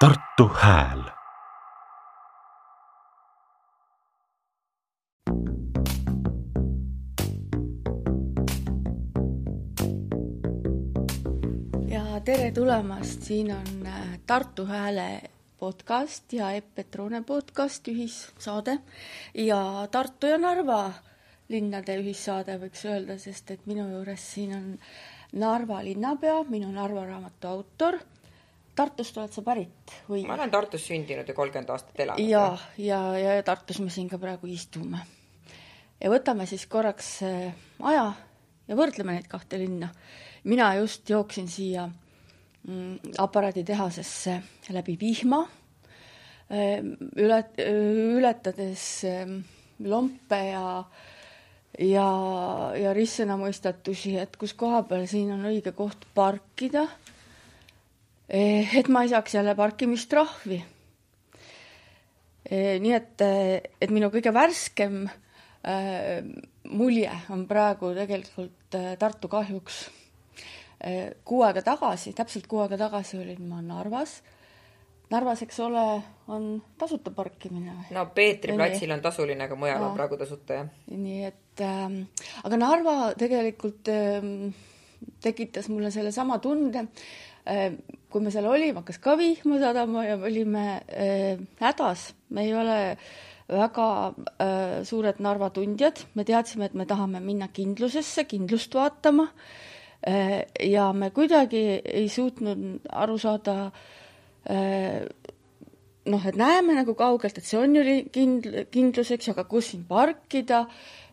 Tartu Hääl. Ja tere tulemast, siin on äh, Tartu Hääle podcast ja Epp Petrone podcast, ühissaade. Ja Tartu ja Narva linnade ühissaade, võiks öelda, sest et minu juures siin on Narva linnapea, minu Narva raamatu autor. Tartust oled sa pärit või? ma olen Tartus sündinud ja kolmkümmend aastat elanud. ja, ja, ja Tartus me siin ka praegu istume. ja võtame siis korraks äh, aja ja võrdleme neid kahte linna. mina just jooksin siia mm, aparaaditehasesse läbi vihma, üle, ületades ähm, lompe ja ja, ja ristsõna mõistatusi, et kus koha peal siin on õige koht parkida. Et ma ei saaks jälle parkimistrahvi. nii et, et minu kõige värskem äh, mulje on praegu tegelikult äh, Tartu kahjuks. kuu aega tagasi, täpselt kuu aega tagasi olin ma Narvas. Narvas, eks ole, on tasuta parkimine. no Peetri platsil on tasuline, aga mujal on praegu tasuta, jah. nii et ähm, aga Narva tegelikult ähm, tekitas mulle sellesama tunde ähm,. Kui me seal olime, hakkas ka vihma sadama ja me olime äh, hädas, me ei ole väga äh, suured Narva tundjad, me teadsime, et me tahame minna kindlusesse, kindlust vaatama. Äh,. ja me kuidagi ei suutnud aru saada äh, noh, et näeme nagu kaugelt, et see on ju kindl-, kindlus, eks ju, aga kus siin parkida,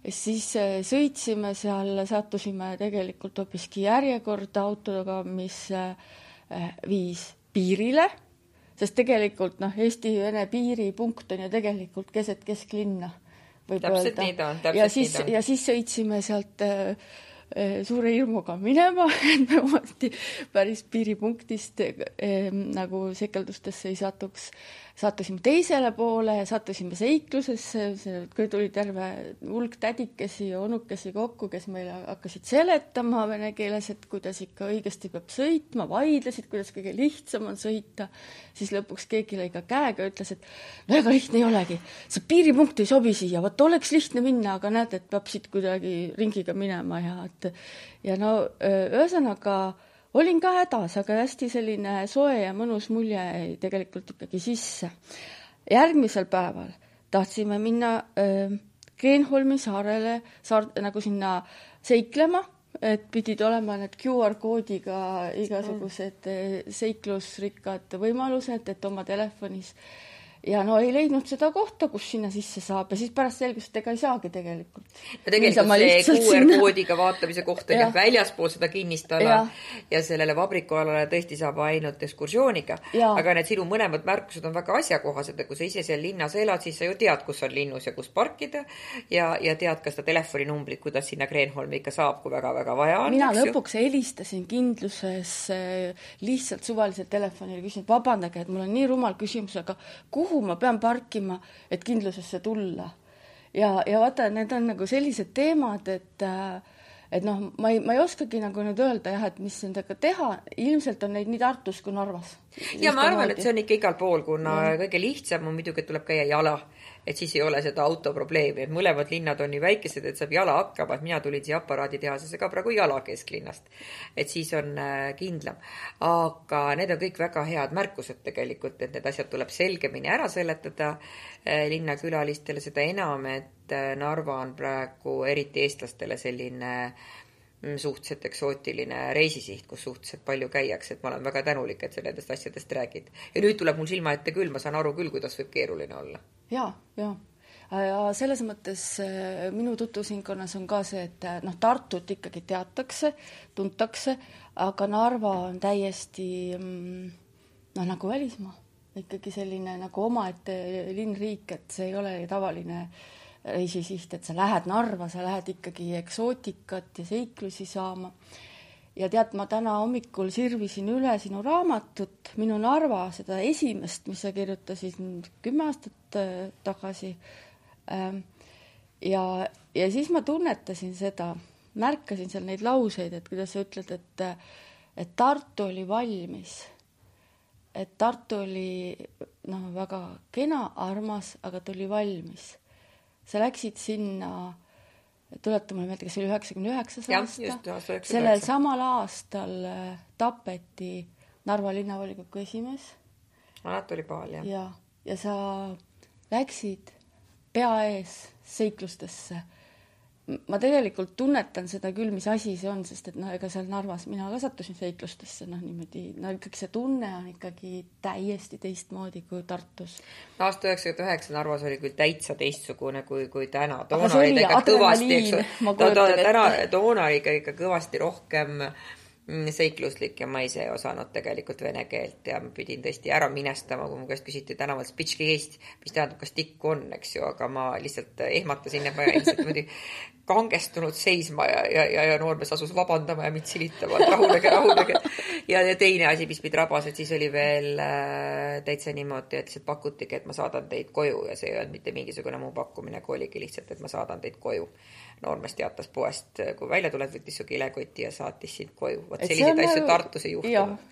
siis äh, sõitsime seal, sattusime tegelikult hoopiski järjekorda autoga, mis äh, äh, viis piirile, sest tegelikult noh, Eesti-Vene piiripunkt on ju tegelikult keset kesklinna, võib Täpselt öelda. nii ta on, täpselt ja nii siis, ta on. ja siis sõitsime sealt äh, äh, suure hirmuga minema, et me ometi päris piiripunktist äh, nagu sekeldustesse ei satuks. Sattusime teisele poole, sattusime seiklusesse, see tuli terve hulk tädikesi ja onukesi kokku, kes meile hakkasid seletama vene keeles, et kuidas ikka õigesti peab sõitma, vaidlesid, kuidas kõige lihtsam on sõita. siis lõpuks keegi lõi ka käega, ütles, et no ega lihtne ei olegi, see piiripunkt ei sobi siia, vot oleks lihtne minna, aga näed, et peab siit kuidagi ringiga minema ja et ja no öö, ühesõnaga olin ka hädas, aga hästi selline soe ja mõnus mulje jäi tegelikult ikkagi sisse. järgmisel päeval tahtsime minna öö, Kreenholmi saarele, saar, nagu sinna seiklema, et pidid olema need QR koodiga igasugused mm. seiklusrikkad võimalused, et oma telefonis ja no ei leidnud seda kohta, kus sinna sisse saab ja siis pärast selgus, et ega ei saagi tegelikult. ja tegelikult see QR-koodiga vaatamise koht on Jah. väljaspool seda kinnistada Jah. ja sellele vabrikualale tõesti saab ainult ekskursiooniga. Aga need sinu mõlemad märkused on väga asjakohased, et kui sa ise seal linnas elad, siis sa ju tead, kus on linnus ja kus parkida ja, ja tead ka seda telefoninumbrit, kuidas sinna Kreenholmi ikka saab, kui väga-väga vaja on. mina eks ju. lõpuks helistasin kindluses äh, lihtsalt suvaliselt telefonile, küsisin, et vabandage, et mul on nii rumal küsimus, aga kuhu ma pean parkima, et kindlusesse tulla? ja, ja vaata, need on nagu sellised teemad, et äh, et noh, ma ei, ma ei oskagi nagu nüüd öelda jah, et mis nendega teha, ilmselt on neid nii Tartus kui Narvas. ja ma arvan, et see on ikka igal pool, kuna kõige lihtsam on muidugi, et tuleb käia jala, et siis ei ole seda autoprobleemi, et mõlemad linnad on nii väikesed, et saab jala hakkama, et mina tulin siia aparaaditehasesse ka praegu jala kesklinnast. et siis on äh, kindlam. aga need on kõik väga head märkused tegelikult, et need asjad tuleb selgemini ära seletada äh, linnakülalistele, seda enam, et äh, Narva on praegu eriti eestlastele selline mm, suhteliselt eksootiline reisisiht, kus suhteliselt palju käiakse, et ma olen väga tänulik, et sa nendest asjadest räägid. ja nüüd tuleb mul silma ette küll, ma saan aru küll, kuidas võib keeruline olla. ja, ja ja selles mõttes äh, minu tutvusringkonnas on ka see, et äh, noh, Tartut ikkagi teatakse, tuntakse, aga Narva on täiesti mm, noh, nagu välismaa, ikkagi selline nagu omaette linn-riik, et see ei ole tavaline reisisiht, et sa lähed Narva, sa lähed ikkagi eksootikat ja seiklusi saama. ja tead, ma täna hommikul sirvisin üle sinu raamatut Minu Narva, seda esimest, mis sa kirjutasid kümme aastat äh, tagasi Ähm, ja, ja siis ma tunnetasin seda, märkasin seal neid lauseid, et kuidas sa ütled, et, et Tartu oli valmis et Tartu oli noh, väga kena, armas, aga ta oli valmis. Sa läksid sinna, tuleta mulle meelde, kas see oli üheksakümne üheksas aasta? sellel samal aastal äh, tapeti Narva linnavolikogu esimees. Anatoli Paal, jah. ja, ja sa läksid pea ees seiklustesse ma tegelikult tunnetan seda küll, mis asi see on, sest et noh, ega seal Narvas mina ka sattusin seiklustesse, noh niimoodi, no ikkagi see tunne on ikkagi täiesti teistmoodi kui Tartus. aasta üheksakümmend üheksa Narvas oli küll täitsa teistsugune kui, kui täna. toona oli ta ikka kõvasti, eks täna, toona oli ikka, ikka kõvasti rohkem äh, seikluslik ja ma ise ei osanud tegelikult vene keelt ja ma pidin tõesti ära minestama, kui mu käest küsiti tänaval spitški eest, mis tähendab, kas tikku on, eks ju, aga ma lihtsalt ehmatasin ja ma jäin lihtsalt niimoodi kangestunud seisma ja, ja, ja, ja noormees asus vabandama ja mind silitama, et rahunege, rahunege. ja, ja teine asi, mis mind rabas, et siis oli veel äh, täitsa niimoodi, et lihtsalt pakutigi, et ma saadan teid koju ja see ei olnud mitte mingisugune muu pakkumine, kui oligi lihtsalt, et ma saadan teid koju noormees teatas poest, kui välja tuled, võttis su kilekoti ja saatis sind koju. vot selliseid asju nagu... Tartus ei juhtunud.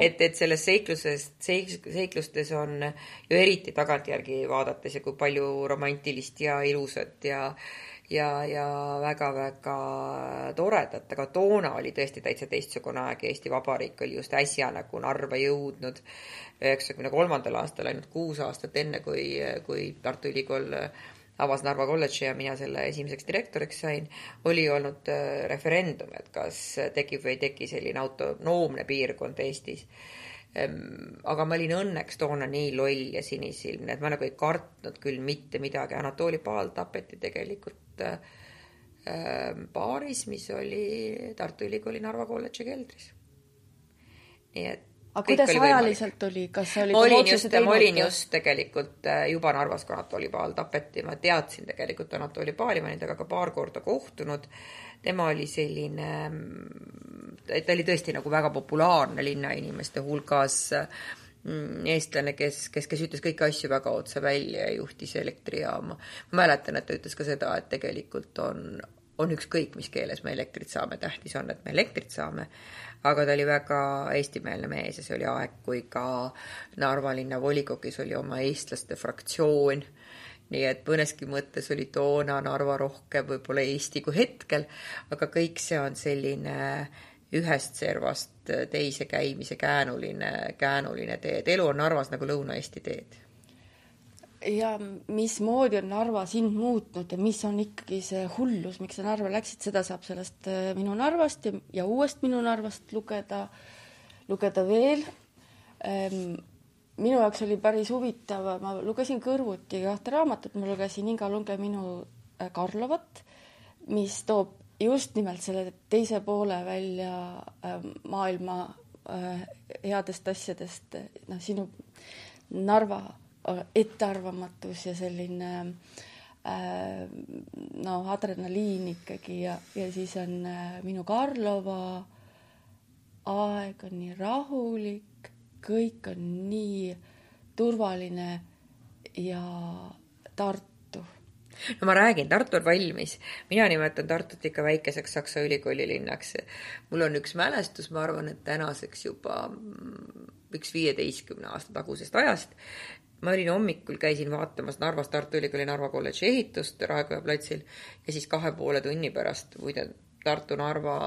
et, et selles seikluses, seik-, seiklustes on ju eriti tagantjärgi vaadates ja kui palju romantilist ja ilusat ja ja, ja väga-väga toredat, aga toona oli tõesti täitsa teistsugune aeg ja Eesti Vabariik oli just äsja nagu Narva jõudnud üheksakümne kolmandal aastal, ainult kuus aastat enne, kui, kui Tartu Ülikool avas Narva kolledži ja mina selle esimeseks direktoriks sain, oli olnud äh, referendum, et kas tekib või ei teki selline autonoomne piirkond Eestis. Ehm, aga ma olin õnneks toona nii loll ja sinisilmne, et ma nagu ei kartnud küll mitte midagi. Anatoli Paal tapeti tegelikult äh, ähm, baaris, mis oli Tartu Ülikooli Narva kolledži keldris. nii et aga kuidas ajaliselt oli, kas sa olid olin just, ma olin just tegelikult äh, juba Narvas, kui Anatoli Paal tapeti, ma teadsin tegelikult Anatoli Paali, ma olin temaga ka paar korda kohtunud. tema oli selline, mm, ta oli tõesti nagu väga populaarne linnainimeste hulgas mm, eestlane, kes, kes, kes ütles kõiki asju väga otse välja ja juhtis elektrijaama. ma mäletan, et ta ütles ka seda, et tegelikult on, on ükskõik, mis keeles me elektrit saame, tähtis on, et me elektrit saame aga ta oli väga eestimeelne mees ja see oli aeg, kui ka Narva linnavolikogus oli oma eestlaste fraktsioon. nii et mõneski mõttes oli toona Narva rohkem võib-olla Eesti kui hetkel, aga kõik see on selline ühest servast teise käimise käänuline, käänuline tee, et elu on Narvas nagu Lõuna-Eesti teed ja mismoodi on Narva sind muutnud ja mis on ikkagi see hullus, miks sa Narva läksid, seda saab sellest äh, Minu Narvast ja, ja uuest Minu Narvast lugeda, lugeda veel. Ehm, minu jaoks oli päris huvitav, ma lugesin kõrvuti kahte raamatut, ma lugesin Inga Lunge Minu äh, Karlovat, mis toob just nimelt selle teise poole välja äh, maailma headest asjadest, noh, sinu Narva ettearvamatus ja selline äh, noh, adrenaliin ikkagi ja, ja siis on äh, minu Karlova aeg on nii rahulik, kõik on nii turvaline ja Tartu no ma räägin, Tartu on valmis. mina nimetan Tartut ikka väikeseks Saksa ülikooli linnaks. mul on üks mälestus, ma arvan, et tänaseks juba mm, üks viieteistkümne aasta tagusest ajast, ma olin hommikul, käisin vaatamas Narvas Tartu Ülikooli Narva kolledži ehitust Raekoja platsil ja siis kahe poole tunni pärast, muide, Tartu-Narva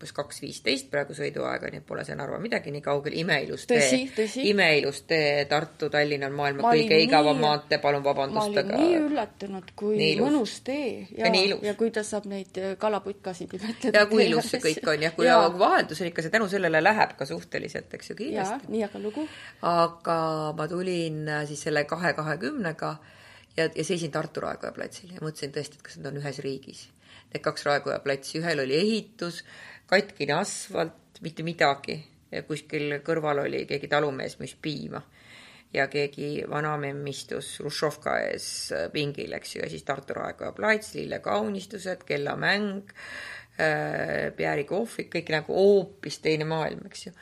umbes kaks viisteist praegu sõiduaega, nii et pole see Narva midagi nii kaugel, imeilus tee. imeilus tee, Tartu-Tallinn on maailma ma kõige igavam nii... maantee, palun vabandust, aga. nii üllatunud, kui mõnus tee ja, ja, kuidas saab neid äh, kalaputkasid imetleda. ja kui ilus see kõik on ja kui ja. vaheldusel ikka see tänu sellele läheb ka suhteliselt, eks ju, kiiresti. nii aga lugu. aga ma tulin äh, siis selle kahe kahekümnega ja, ja seisin Tartu Raekoja platsil ja mõtlesin tõesti, et kas nad on ühes riigis. Need kaks Raekoja platsi, ühel oli ehitus katkine asfalt, mitte midagi. kuskil kõrval oli keegi talumees müüs piima ja keegi vanamemm istus Hruštšovka ees pingil, eks ju, ja siis Tartu Raekoja plats, lillekaunistused, kellamäng, äh, Pierre'i kohvik, kõik nagu hoopis teine maailm, eks ju.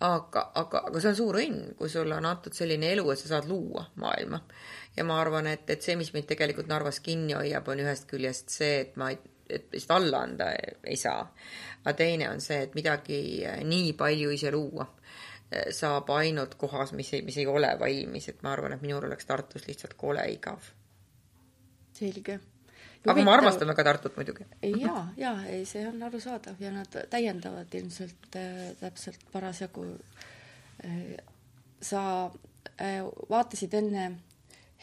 aga, aga, aga see on suur õnn, kui sulle on antud selline elu, et sa saad luua maailma. ja ma arvan, et, et see, mis meid tegelikult Narvas kinni hoiab, on ühest küljest see, et ma ei et lihtsalt alla anda ei saa. aga teine on see, et midagi nii palju ise luua saab ainult kohas, mis ei, mis ei ole valmis, et ma arvan, et minul oleks Tartus lihtsalt kole igav. selge. aga ma armastan väga Tartut muidugi. jaa, jaa, ei, see on arusaadav ja nad täiendavad ilmselt äh, täpselt parasjagu äh, sa äh, vaatasid enne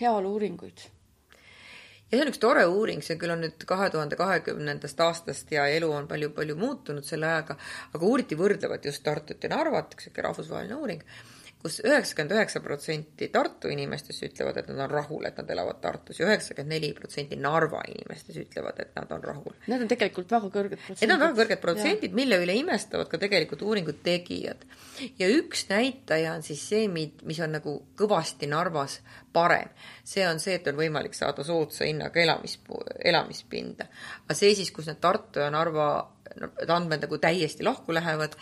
heaolu-uuringuid ja see on üks tore uuring, see küll on nüüd kahe tuhande kahekümnendast aastast ja elu on palju-palju muutunud selle ajaga, aga uuriti võrdlevat just Tartut ja Narvat, üks sihuke rahvusvaheline uuring kus üheksakümmend üheksa protsenti Tartu inimestest ütlevad, et nad on rahul, et nad elavad Tartus ja üheksakümmend neli protsenti Narva inimestest ütlevad, et nad on rahul. Need on tegelikult väga kõrged protsendid. Need on väga kõrged protsendid, mille üle imestavad ka tegelikult uuringu tegijad. ja üks näitaja on siis see, mis on nagu kõvasti Narvas parem. see on see, et on võimalik saada soodsa hinnaga elamis, elamispinda. aga see siis, kus need Tartu ja Narva andmed nagu täiesti lahku lähevad,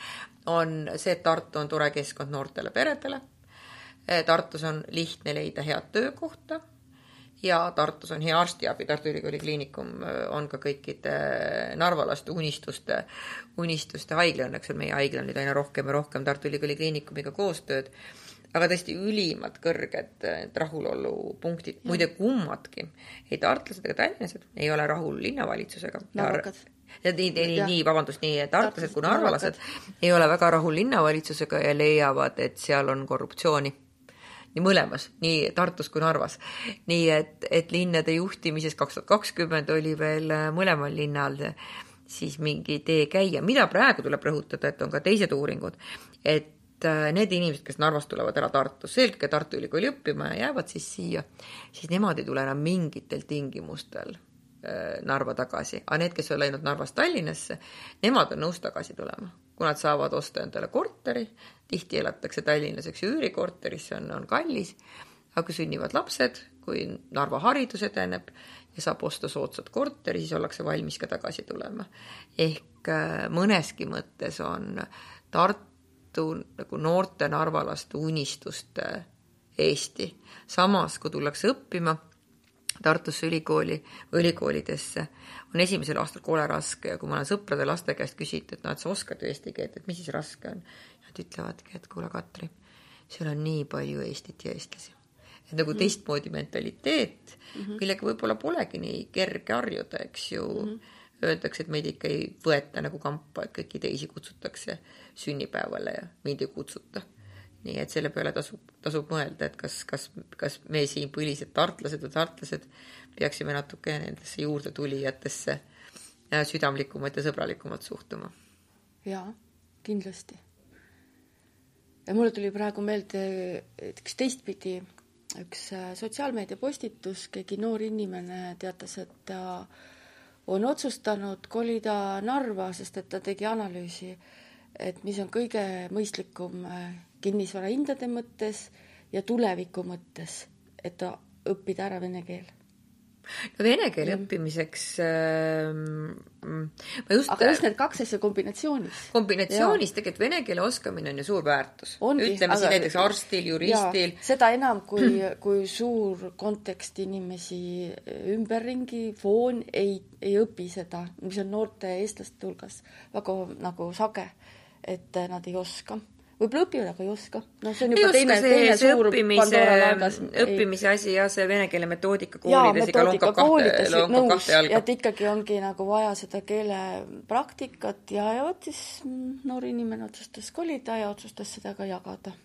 on see, et Tartu on tore keskkond noortele peredele. Tartus on lihtne leida head töökohta ja Tartus on hea arstiabi, Tartu Ülikooli Kliinikum on ka kõikide narvalaste unistuste, unistuste haigla, õnneks on meie haiglal nüüd aina rohkem ja rohkem Tartu Ülikooli Kliinikumiga koostööd, aga tõesti ülimalt kõrged rahulolupunktid, muide kummadki, ei tartlased ega tallinlased ei ole rahul linnavalitsusega. narvakad nii, nii, nii, vabandust, nii tartlased kui narvalased ei ole väga rahul linnavalitsusega ja leiavad, et seal on korruptsiooni. Nii mõlemas, nii Tartus kui Narvas. nii et, et linnade juhtimises kaks tuhat kakskümmend oli veel äh, mõlemal linnal siis mingi tee käia, mida praegu tuleb rõhutada, et on ka teised uuringud, et äh, need inimesed, kes Narvast tulevad ära Tartusse, eelkõige Tartu Ülikooli õppima ja jäävad siis siia, siis nemad ei tule enam mingitel tingimustel Narva tagasi, aga need, kes on läinud Narvast Tallinnasse, nemad on nõus tagasi tulema, kui nad saavad osta endale korteri, tihti elatakse Tallinnas, eks ju, üürikorteris, see on, on kallis, aga kui sünnivad lapsed, kui Narva haridus edeneb ja saab osta soodsat korteri, siis ollakse valmis ka tagasi tulema. ehk äh, mõneski mõttes on Tartu nagu noorte narvalaste unistuste Eesti. samas, kui tullakse õppima Tartusse ülikooli ülikoolidesse, on esimesel aastal kole raske ja kui ma olen sõprade laste käest küsitud, et noh, et sa oskad ju eesti keelt, et mis siis raske on. Nad ütlevadki, et kuule, Katri, seal on nii palju Eestit ja eestlasi. et nagu mm -hmm. teistmoodi mentaliteet mm, -hmm. millega võib-olla polegi nii kerge harjuda, eks ju mm. -hmm. Öeldakse, et meid ikka ei võeta nagu kampa, et kõiki teisi kutsutakse sünnipäevale ja mind ei kutsuta nii et selle peale tasub, tasub mõelda, et kas, kas, kas me siin põlised tartlased või tartlased peaksime natuke nendesse juurdetulijatesse äh, südamlikumalt ja sõbralikumalt suhtuma. jaa, kindlasti. ja mulle tuli praegu meelde üks teistpidi, üks äh, sotsiaalmeedia postitus, keegi noor inimene teatas, et ta on otsustanud kolida Narva, sest et ta tegi analüüsi, et mis on kõige mõistlikum äh, kinnisvarahindade mõttes ja tuleviku mõttes, et õppida ära vene keel no vene keele mm. õppimiseks äh, ma just aga just need kaks asja kombinatsioonis. kombinatsioonis tegelikult vene keele oskamine on ju suur väärtus. ütleme aga, siis näiteks arstil, juristil. seda enam, kui kui suur kontekst inimesi ümberringi, foon ei, ei õpi seda, mis on noorte eestlaste hulgas väga nagu sage, et nad ei oska võib-olla õpivad, aga ei oska. noh, see on juba teine, teine see suur õppimise, õppimise asi jah, see vene keele metoodika koolides ikka lonkab kahte, lonkab kahte jalga. et ikkagi ongi nagu vaja seda keelepraktikat ja, ja vot siis noor inimene otsustas kolida ja otsustas seda ka jagada.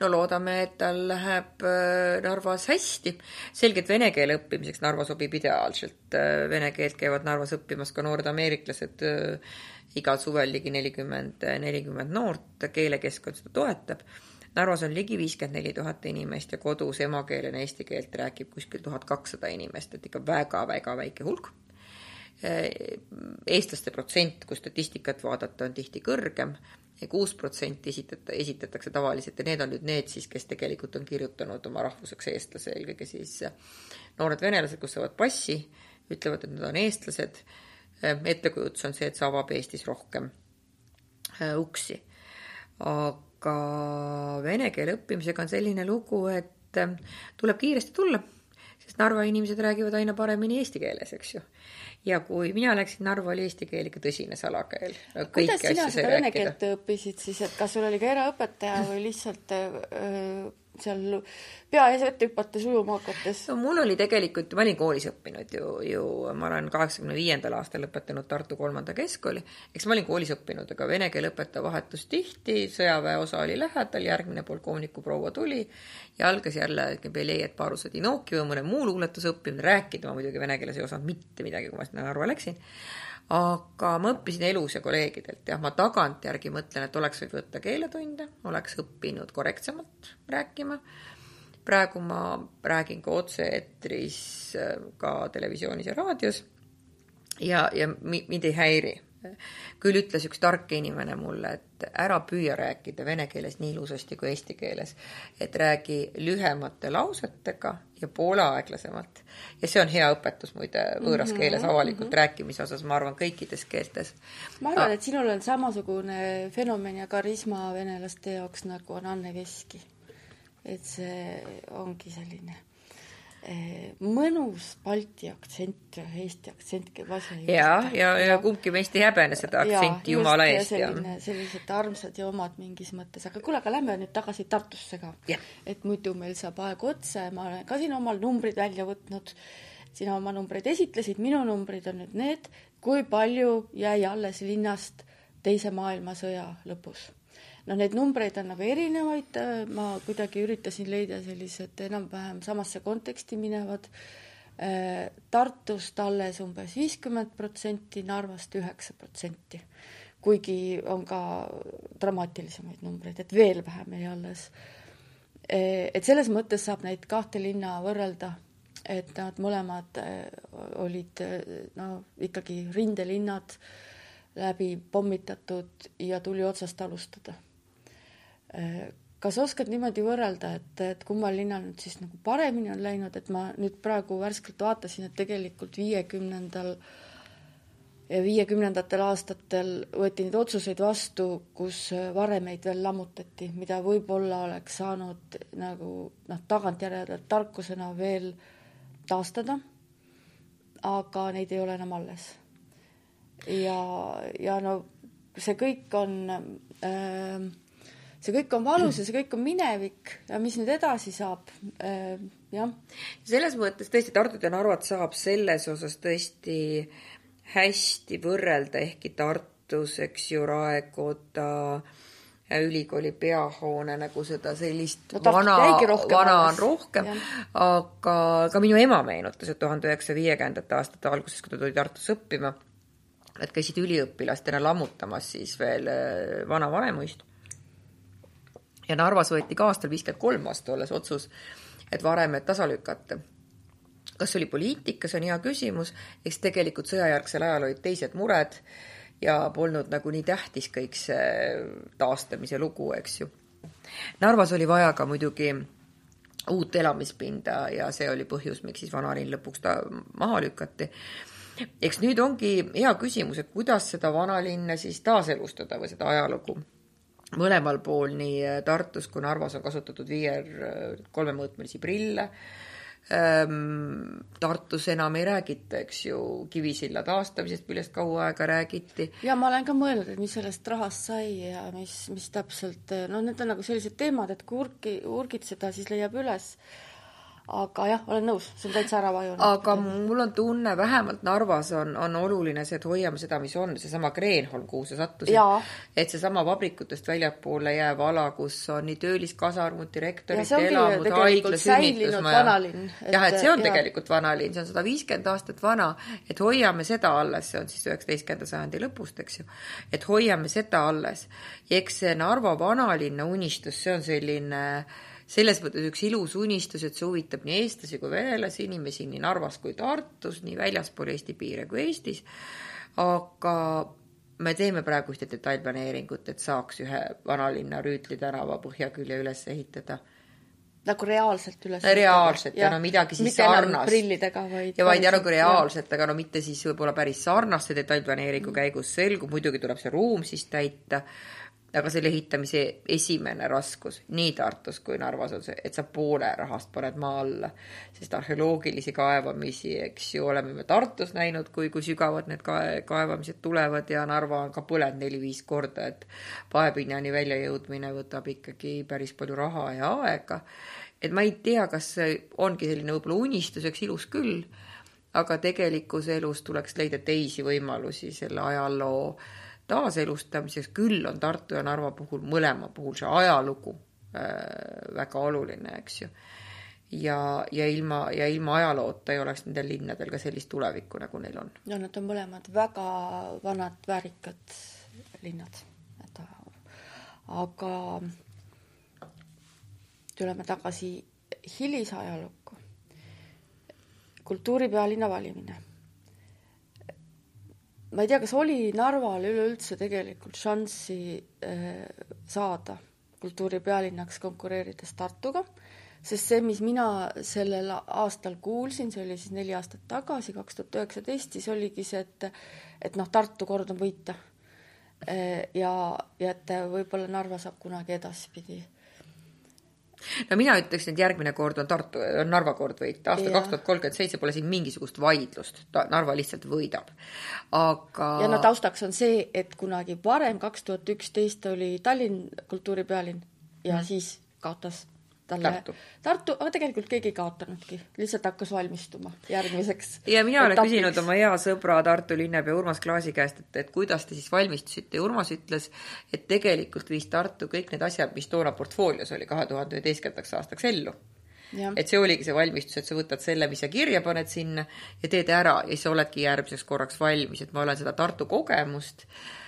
No loodame, et tal läheb äh, Narvas hästi. selgelt vene keele õppimiseks Narva sobib ideaalselt. Äh, vene keelt käivad Narvas õppimas ka noored ameeriklased äh, igal suvel ligi nelikümmend, nelikümmend noort, keelekeskkond seda toetab. Narvas on ligi viiskümmend neli tuhat inimest ja kodus emakeelena eesti keelt räägib kuskil tuhat kakssada inimest, et ikka väga-väga väike hulk. Eestlaste protsent, kui statistikat vaadata, on tihti kõrgem. Ja kuus protsenti esitata, esitatakse tavaliselt ja need on nüüd need siis, kes tegelikult on kirjutanud oma rahvuseks eestlase, eelkõige siis noored venelased, kus saavad passi, ütlevad, et nad on eestlased. Äh, ettekujutus on see, et see avab Eestis rohkem äh, uksi. aga vene keele õppimisega on selline lugu, et äh, tuleb kiiresti tulla, sest Narva inimesed räägivad aina paremini eesti keeles, eks ju. ja kui mina läksin Narva, oli eesti keel ikka tõsine salakeel. kuidas sina seda vene keelt õppisid siis, et kas sul oli ka eraõpetaja või lihtsalt öö, seal pea ees ette hüpates ujuma hakates? no mul oli tegelikult, ma olin koolis õppinud ju, ju ma olen kaheksakümne viiendal aastal lõpetanud Tartu kolmanda keskkooli, eks ma olin koolis õppinud, aga vene keele õpetaja vahetus tihti, sõjaväeosa oli lähedal, järgmine polkovniku proua tuli ja algas jälle Beljet Parus Odinoki või mõne muu luuletuse õppimine, rääkida ma muidugi vene keeles ei osanud mitte midagi, kui ma sinna Narva läksin aga ma õppisin elus ja kolleegidelt, jah, ma tagantjärgi mõtlen, et oleks võinud võtta keeletunde, oleks õppinud korrektsemalt rääkima. praegu ma räägin ka otse-eetris äh, ka televisioonis ja raadios. ja, ja mind ei häiri küll ütles üks tark inimene mulle, et ära püüa rääkida vene keeles nii ilusasti kui eesti keeles, et räägi lühemate lausetega ja poole aeglasemalt. ja see on hea õpetus muide võõras mm -hmm, keeles avalikult mm -hmm. rääkimise osas, ma arvan, kõikides keeltes. ma arvan ah., et sinul on samasugune fenomen ja karisma venelaste jaoks, nagu on Anne Veski. et see ongi selline mõnus Balti aktsent ja Eesti aktsent käib asja ja, ja, ja, ja kumbki meist ei häbene seda aktsenti jumala eest. selline, sellised armsad ja omad mingis mõttes, aga kuule, aga lähme nüüd tagasi Tartusse ka. et muidu meil saab aeg otsa ja ma olen ka siin omal numbrid välja võtnud. sina oma numbreid esitlesid, minu numbrid on nüüd need, kui palju jäi alles linnast Teise maailmasõja lõpus noh, neid numbreid on nagu erinevaid, ma kuidagi üritasin leida sellised enam-vähem samasse konteksti minevad. Tartust alles umbes viiskümmend protsenti, Narvast üheksa protsenti. kuigi on ka dramaatilisemaid numbreid, et veel vähem jäi alles. et selles mõttes saab neid kahte linna võrrelda, et nad mõlemad olid no ikkagi rindelinnad läbi pommitatud ja tuli otsast alustada kas oskad niimoodi võrrelda, et, et kummal linnal nüüd siis nagu paremini on läinud, et ma nüüd praegu värskelt vaatasin, et tegelikult viiekümnendal ja viiekümnendatel aastatel võeti neid otsuseid vastu, kus varemeid veel lammutati, mida võib-olla oleks saanud nagu noh, tagantjärele tarkusena veel taastada, aga neid ei ole enam alles. ja, ja no see kõik on äh, see kõik on valus ja see kõik on minevik. Ja mis nüüd edasi saab, äh, jah. selles mõttes tõesti Tartut ja Narvat saab selles osas tõesti hästi võrrelda, ehkki Tartus, eks ju, Raekoda ülikooli peahoone nagu seda sellist no, vana, vana on rohkem, aga ka minu ema meenutas, et tuhande üheksasaja viiekümnendate aastate alguses, kui ta tuli Tartusse õppima, et käisid üliõpilastena lammutamas siis veel äh, vana Vanemuist ja Narvas võeti ka aastal viiskümmend kolm vastu olles otsus, et varemed tasa lükata. kas see oli poliitika, see on hea küsimus, eks tegelikult sõjajärgsel ajal olid teised mured ja polnud nagu nii tähtis kõik see taastamise lugu, eks ju. Narvas oli vaja ka muidugi uut elamispinda ja see oli põhjus, miks siis vanalinn lõpuks ta maha lükati. eks nüüd ongi hea küsimus, et kuidas seda vanalinna siis taaselustada või seda ajalugu mõlemal pool, nii äh, Tartus kui Narvas on kasutatud VR äh, kolmemõõtmelisi prille. Ähm, Tartus enam ei räägita, eks ju, Kivisilla taastamisest, millest kaua aega räägiti. ja ma olen ka mõelnud, et mis sellest rahast sai ja mis, mis täpselt, noh, need on nagu sellised teemad, et kui urki, urgitseda, siis leiab üles aga jah, olen nõus, see on täitsa ära vajunud. aga mul on tunne, vähemalt Narvas on, on oluline see, et hoiame seda, mis on, seesama Kreenholm, kuhu sa sattusid. et seesama vabrikutest väljapoole jääv ala, kus on nii tööliskasarmud, direktorite elamud, haigla, sünnitusmaja. jah, et see on ja. tegelikult vanalinn, see on sada viiskümmend aastat vana, et hoiame seda alles, see on siis üheksateistkümnenda sajandi lõpust, eks ju. et hoiame seda alles. eks see Narva vanalinna unistus, see on selline äh, selles mõttes üks ilus unistus, et see huvitab nii eestlasi kui venelasi, inimesi nii Narvas kui Tartus, nii väljaspool Eesti piire kui Eestis. aga me teeme praegu ühte detailplaneeringut, et saaks ühe vanalinna Rüütli tänava põhjakülje üles ehitada nagu reaalselt üles reaalselt ja, ja no midagi siis sarnast. prillidega, vaid ja vaid ja nagu reaalselt, aga no mitte siis võib-olla päris sarnaste detailplaneeringu mm. käigus selgub, muidugi tuleb see ruum siis täita aga selle ehitamise esimene raskus nii Tartus kui Narvas on see, et sa poole rahast paned maa alla. sest arheoloogilisi kaevamisi, eks ju, oleme me Tartus näinud, kui, kui sügavad need kae-, kaevamised tulevad ja Narva on ka põlenud neli-viis korda, et paepinnani välja jõudmine võtab ikkagi päris palju raha ja aega. et ma ei tea, kas see ongi selline võib-olla unistuseks ilus küll, aga tegelikus elus tuleks leida teisi võimalusi selle ajaloo äh, taaselustamiseks, küll on Tartu ja Narva puhul, mõlema puhul see ajalugu äh, väga oluline, eks ju. ja, ja ilma, ja ilma ajaloota ei oleks nendel linnadel ka sellist tulevikku, nagu neil on. no nad on mõlemad väga vanad, väärikad linnad, et aga tuleme tagasi hilisajalukku. kultuuripealinna valimine ma ei tea, kas oli Narval üleüldse tegelikult šanssi äh, saada kultuuripealinnaks konkureerides Tartuga, sest see, mis mina sellel aastal kuulsin, see oli siis neli aastat tagasi, kaks tuhat üheksateist, siis oligi see, et et noh, Tartu kord on võita. Äh, ja, ja et võib-olla Narva saab kunagi edaspidi no mina ütleksin, et järgmine kord on Tartu, on Narva kord võita, aasta kaks tuhat kolmkümmend seitse pole siin mingisugust vaidlust, Narva lihtsalt võidab. aga. ja no taustaks on see, et kunagi varem, kaks tuhat üksteist oli Tallinn kultuuripealinn ja mm. siis kaotas talle Tartu, Tartu, aga tegelikult keegi ei kaotanudki, lihtsalt hakkas valmistuma järgmiseks. ja mina olen küsinud oma hea sõbra Tartu linnapea Urmas Klaasi käest, et, et kuidas te siis valmistusite ja Urmas ütles, et tegelikult viis Tartu kõik need asjad, mis toona portfoolios oli kahe tuhande üheteistkümnendaks aastaks ellu. Ja. et see oligi see valmistus, et sa võtad selle, mis sa kirja paned sinna ja teed ära ja siis oledki järgmiseks korraks valmis, et ma olen seda Tartu kogemust Äh,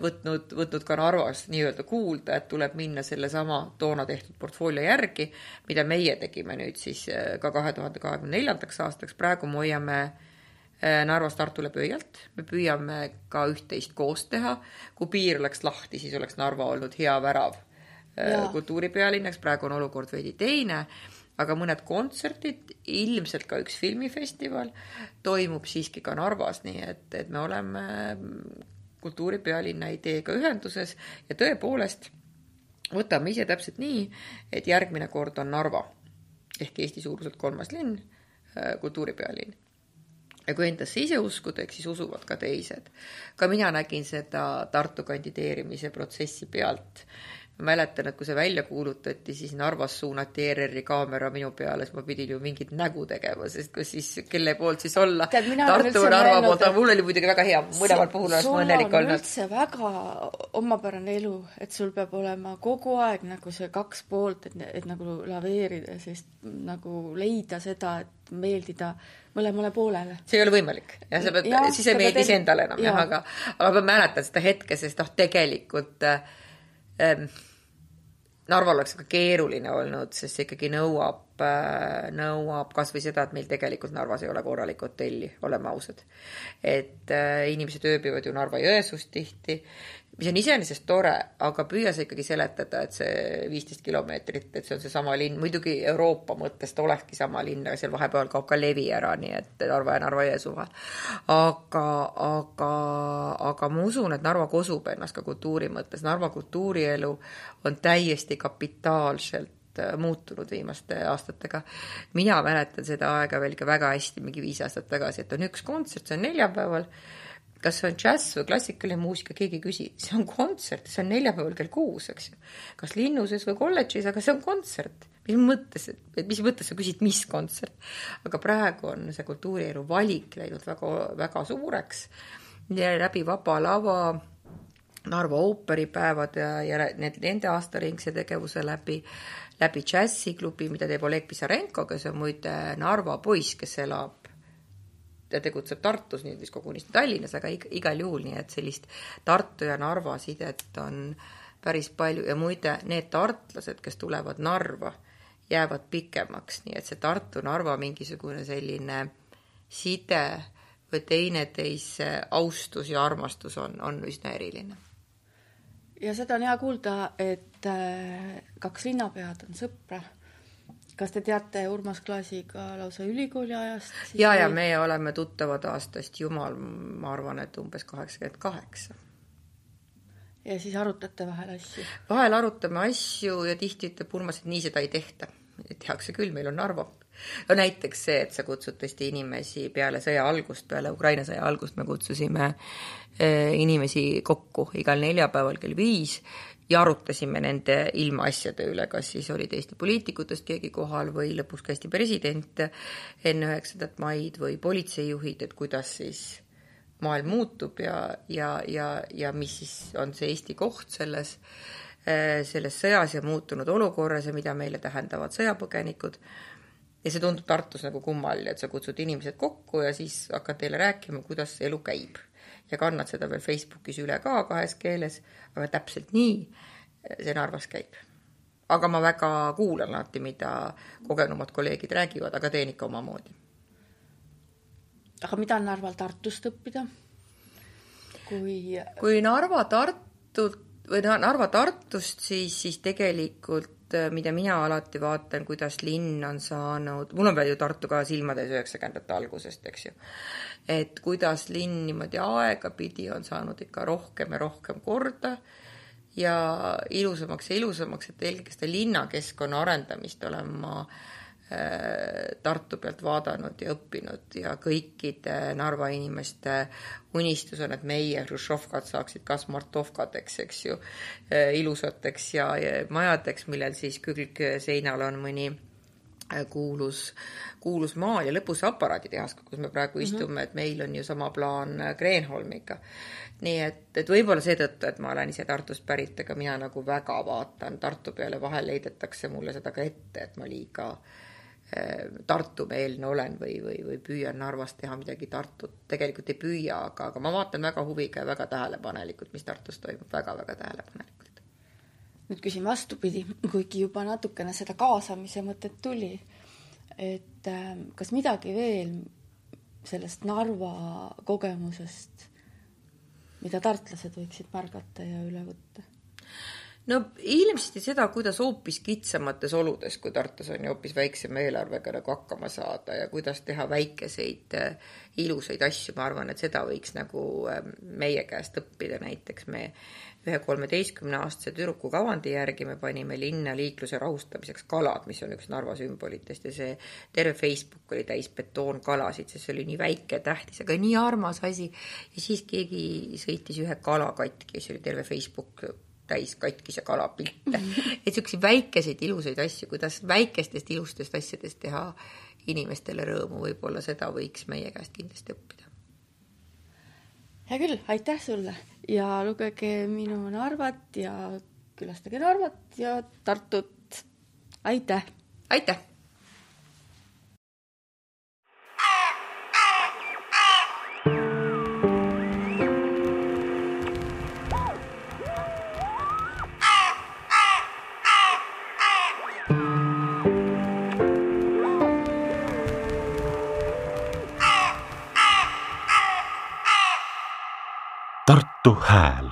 võtnud, võtnud ka Narvas nii-öelda kuulda, et tuleb minna sellesama toona tehtud portfoolio järgi, mida meie tegime nüüd siis äh, ka kahe tuhande kahekümne neljandaks aastaks, praegu me hoiame äh, Narvas Tartule pöialt, me püüame ka üht-teist koos teha, kui piir oleks lahti, siis oleks Narva olnud hea värav ja. kultuuripealinnaks, praegu on olukord veidi teine. Aga mõned kontserdid, ilmselt ka üks filmifestival toimub siiski ka Narvas, nii et, et me oleme kultuuripealinna ideega ühenduses ja tõepoolest võtame ise täpselt nii, et järgmine kord on Narva ehk Eesti suuruselt kolmas linn, äh, kultuuripealinn. ja kui endasse ise uskuda, eks siis usuvad ka teised. ka mina nägin seda Tartu kandideerimise protsessi pealt ma mäletan, et kui see välja kuulutati, siis Narvas suunati ERR-i kaamera minu peale, siis ma pidin ju mingit nägu tegema, sest kas siis, kelle poolt siis olla. Tartu või Narva poolt, aga mul oli muidugi väga hea, mõlemal puhul oleks ma õnnelik olnud. üldse väga omapärane elu, et sul peab olema kogu aeg nagu see kaks poolt, et, et nagu laveerida, sest nagu leida seda, et meeldida mõlemale poolele. see ei ole võimalik ja sa pead, siis ei meeldi iseendale enam jah, aga, aga ma mäletan seda hetke, sest noh, tegelikult ähm, Narval oleks ka keeruline olnud, sest see ikkagi nõuab, äh, nõuab kas või seda, et meil tegelikult Narvas ei ole korralikku hotelli, oleme ausad. et äh, inimesed ööbivad ju Narva-Jõesuus tihti mis on iseenesest tore, aga püüa sa ikkagi seletada, et see viisteist kilomeetrit, et see on seesama linn, muidugi Euroopa mõttes ta olekski sama linn, aga seal vahepeal kaob ka levi ära, nii et Narva ja Narva-Jõesuu vahel. aga, aga, aga ma usun, et Narva kosub ennast ka kultuuri mõttes, Narva kultuurielu on täiesti kapitaalselt äh, muutunud viimaste aastatega. mina mäletan seda aega veel ikka väga hästi, mingi viis aastat tagasi, et on üks kontsert, see on neljapäeval kas see on džäss või klassikaline muusika, keegi ei küsi, see on kontsert, see on neljapäeval kell kuus, eks ju. kas linnuses või kolledžis, aga see on kontsert. mis mõttes, et mis mõttes sa küsid, mis kontsert? aga praegu on see kultuurielu valik läinud väga, väga suureks läbi Vaba Lava Narva ooperipäevad ja, ja need, nende aastaringse tegevuse läbi, läbi džässiklubi, mida teeb Oleg Pisarenko, kes on muide Narva poiss, kes elab ta tegutseb Tartus, nüüd vist kogunisti Tallinnas, aga igal juhul, nii et sellist Tartu ja Narva sidet on päris palju ja muide, need tartlased, kes tulevad Narva, jäävad pikemaks, nii et see Tartu-Narva mingisugune selline side või teineteise austus ja armastus on, on üsna eriline. ja seda on hea kuulda, et äh, kaks linnapead on sõpra kas te teate Urmas Klaasiga lausa ülikooli ajast? ja, ja meie oleme tuttavad aastast jumal, ma arvan, et umbes kaheksakümmend kaheksa. ja siis arutate vahel asju? vahel arutame asju ja tihti ütleb Urmas, et nii seda ei tehta. tehakse küll, meil on Narva. no näiteks see, et sa kutsud tõesti inimesi peale sõja algust, peale Ukraina sõja algust me kutsusime eh, inimesi kokku igal neljapäeval kell viis ja arutasime nende ilmaasjade üle, kas siis olid Eesti poliitikutest keegi kohal või lõpuks ka Eesti president enne üheksandat maid või politseijuhid, et kuidas siis maailm muutub ja, ja, ja, ja mis siis on see Eesti koht selles, selles sõjas ja muutunud olukorras ja mida meile tähendavad sõjapõgenikud. ja see tundub Tartus nagu kummaline, et sa kutsud inimesed kokku ja siis hakkad teile rääkima, kuidas elu käib. Ja kannad seda veel Facebookis üle ka kahes keeles, aga täpselt nii see Narvas käib. aga ma väga kuulan alati, mida kogenumad kolleegid räägivad, aga teen ikka omamoodi aga mida on Narval Tartust õppida? kui kui Narva Tartult või Narva Tartust, siis, siis tegelikult mida mina alati vaatan, kuidas linn on saanud, mul on veel ju Tartu ka silmades üheksakümnendate algusest, eks ju, et kuidas linn niimoodi aegapidi on saanud ikka rohkem ja rohkem korda ja ilusamaks ja ilusamaks, et eelkõige seda linnakeskkonna arendamist olen ma äh, Äh, Tartu pealt vaadanud ja õppinud ja kõikide Narva inimeste unistus on, et meie hruštšovkad saaksid ka smartovkadeks, eks ju, äh, ilusateks ja, ja majadeks, millel siis külg seinal on mõni äh, kuulus, kuulus maal ja lõpus aparaaditehas, kus me praegu mm -hmm. istume, et meil on ju sama plaan Kreenholmiga. nii et, et võib-olla seetõttu, et ma olen ise Tartust pärit, aga mina nagu väga vaatan Tartu peale, vahel heidetakse mulle seda ka ette, et ma liiga Äh, Tartu-meelne olen või, või, või püüan Narvas teha midagi Tartut, tegelikult ei püüa, aga, aga ma vaatan väga huviga ja väga tähelepanelikult, mis Tartus toimub väga,, väga-väga tähelepanelikult. nüüd küsin vastupidi, kuigi juba natukene seda kaasamise mõtet tuli, et äh, kas midagi veel sellest Narva kogemusest, mida tartlased võiksid märgata ja üle võtta? No ilmselt seda, kuidas hoopis kitsamates oludes, kui Tartus on ju hoopis väiksema eelarvega nagu hakkama saada ja kuidas teha väikeseid äh, ilusaid asju, ma arvan, et seda võiks nagu äh, meie käest õppida, näiteks me ühe kolmeteistkümneaastase tüdruku kavandi järgi me panime linna liikluse rahustamiseks kalad, mis on üks Narva sümbolitest ja see terve Facebook oli täis betoonkalasid, sest see oli nii väike ja tähtis, aga nii armas asi. ja siis keegi sõitis ühe kala katki siis oli terve Facebook täis katkise kala pilte. et niisuguseid väikeseid ilusaid asju, kuidas väikestest ilustest asjadest teha inimestele rõõmu, võib-olla seda võiks meie käest kindlasti õppida. hea küll, aitäh sulle ja lugege minu Narvat ja külastage Narvat ja Tartut. aitäh! aitäh! Tartu Hääl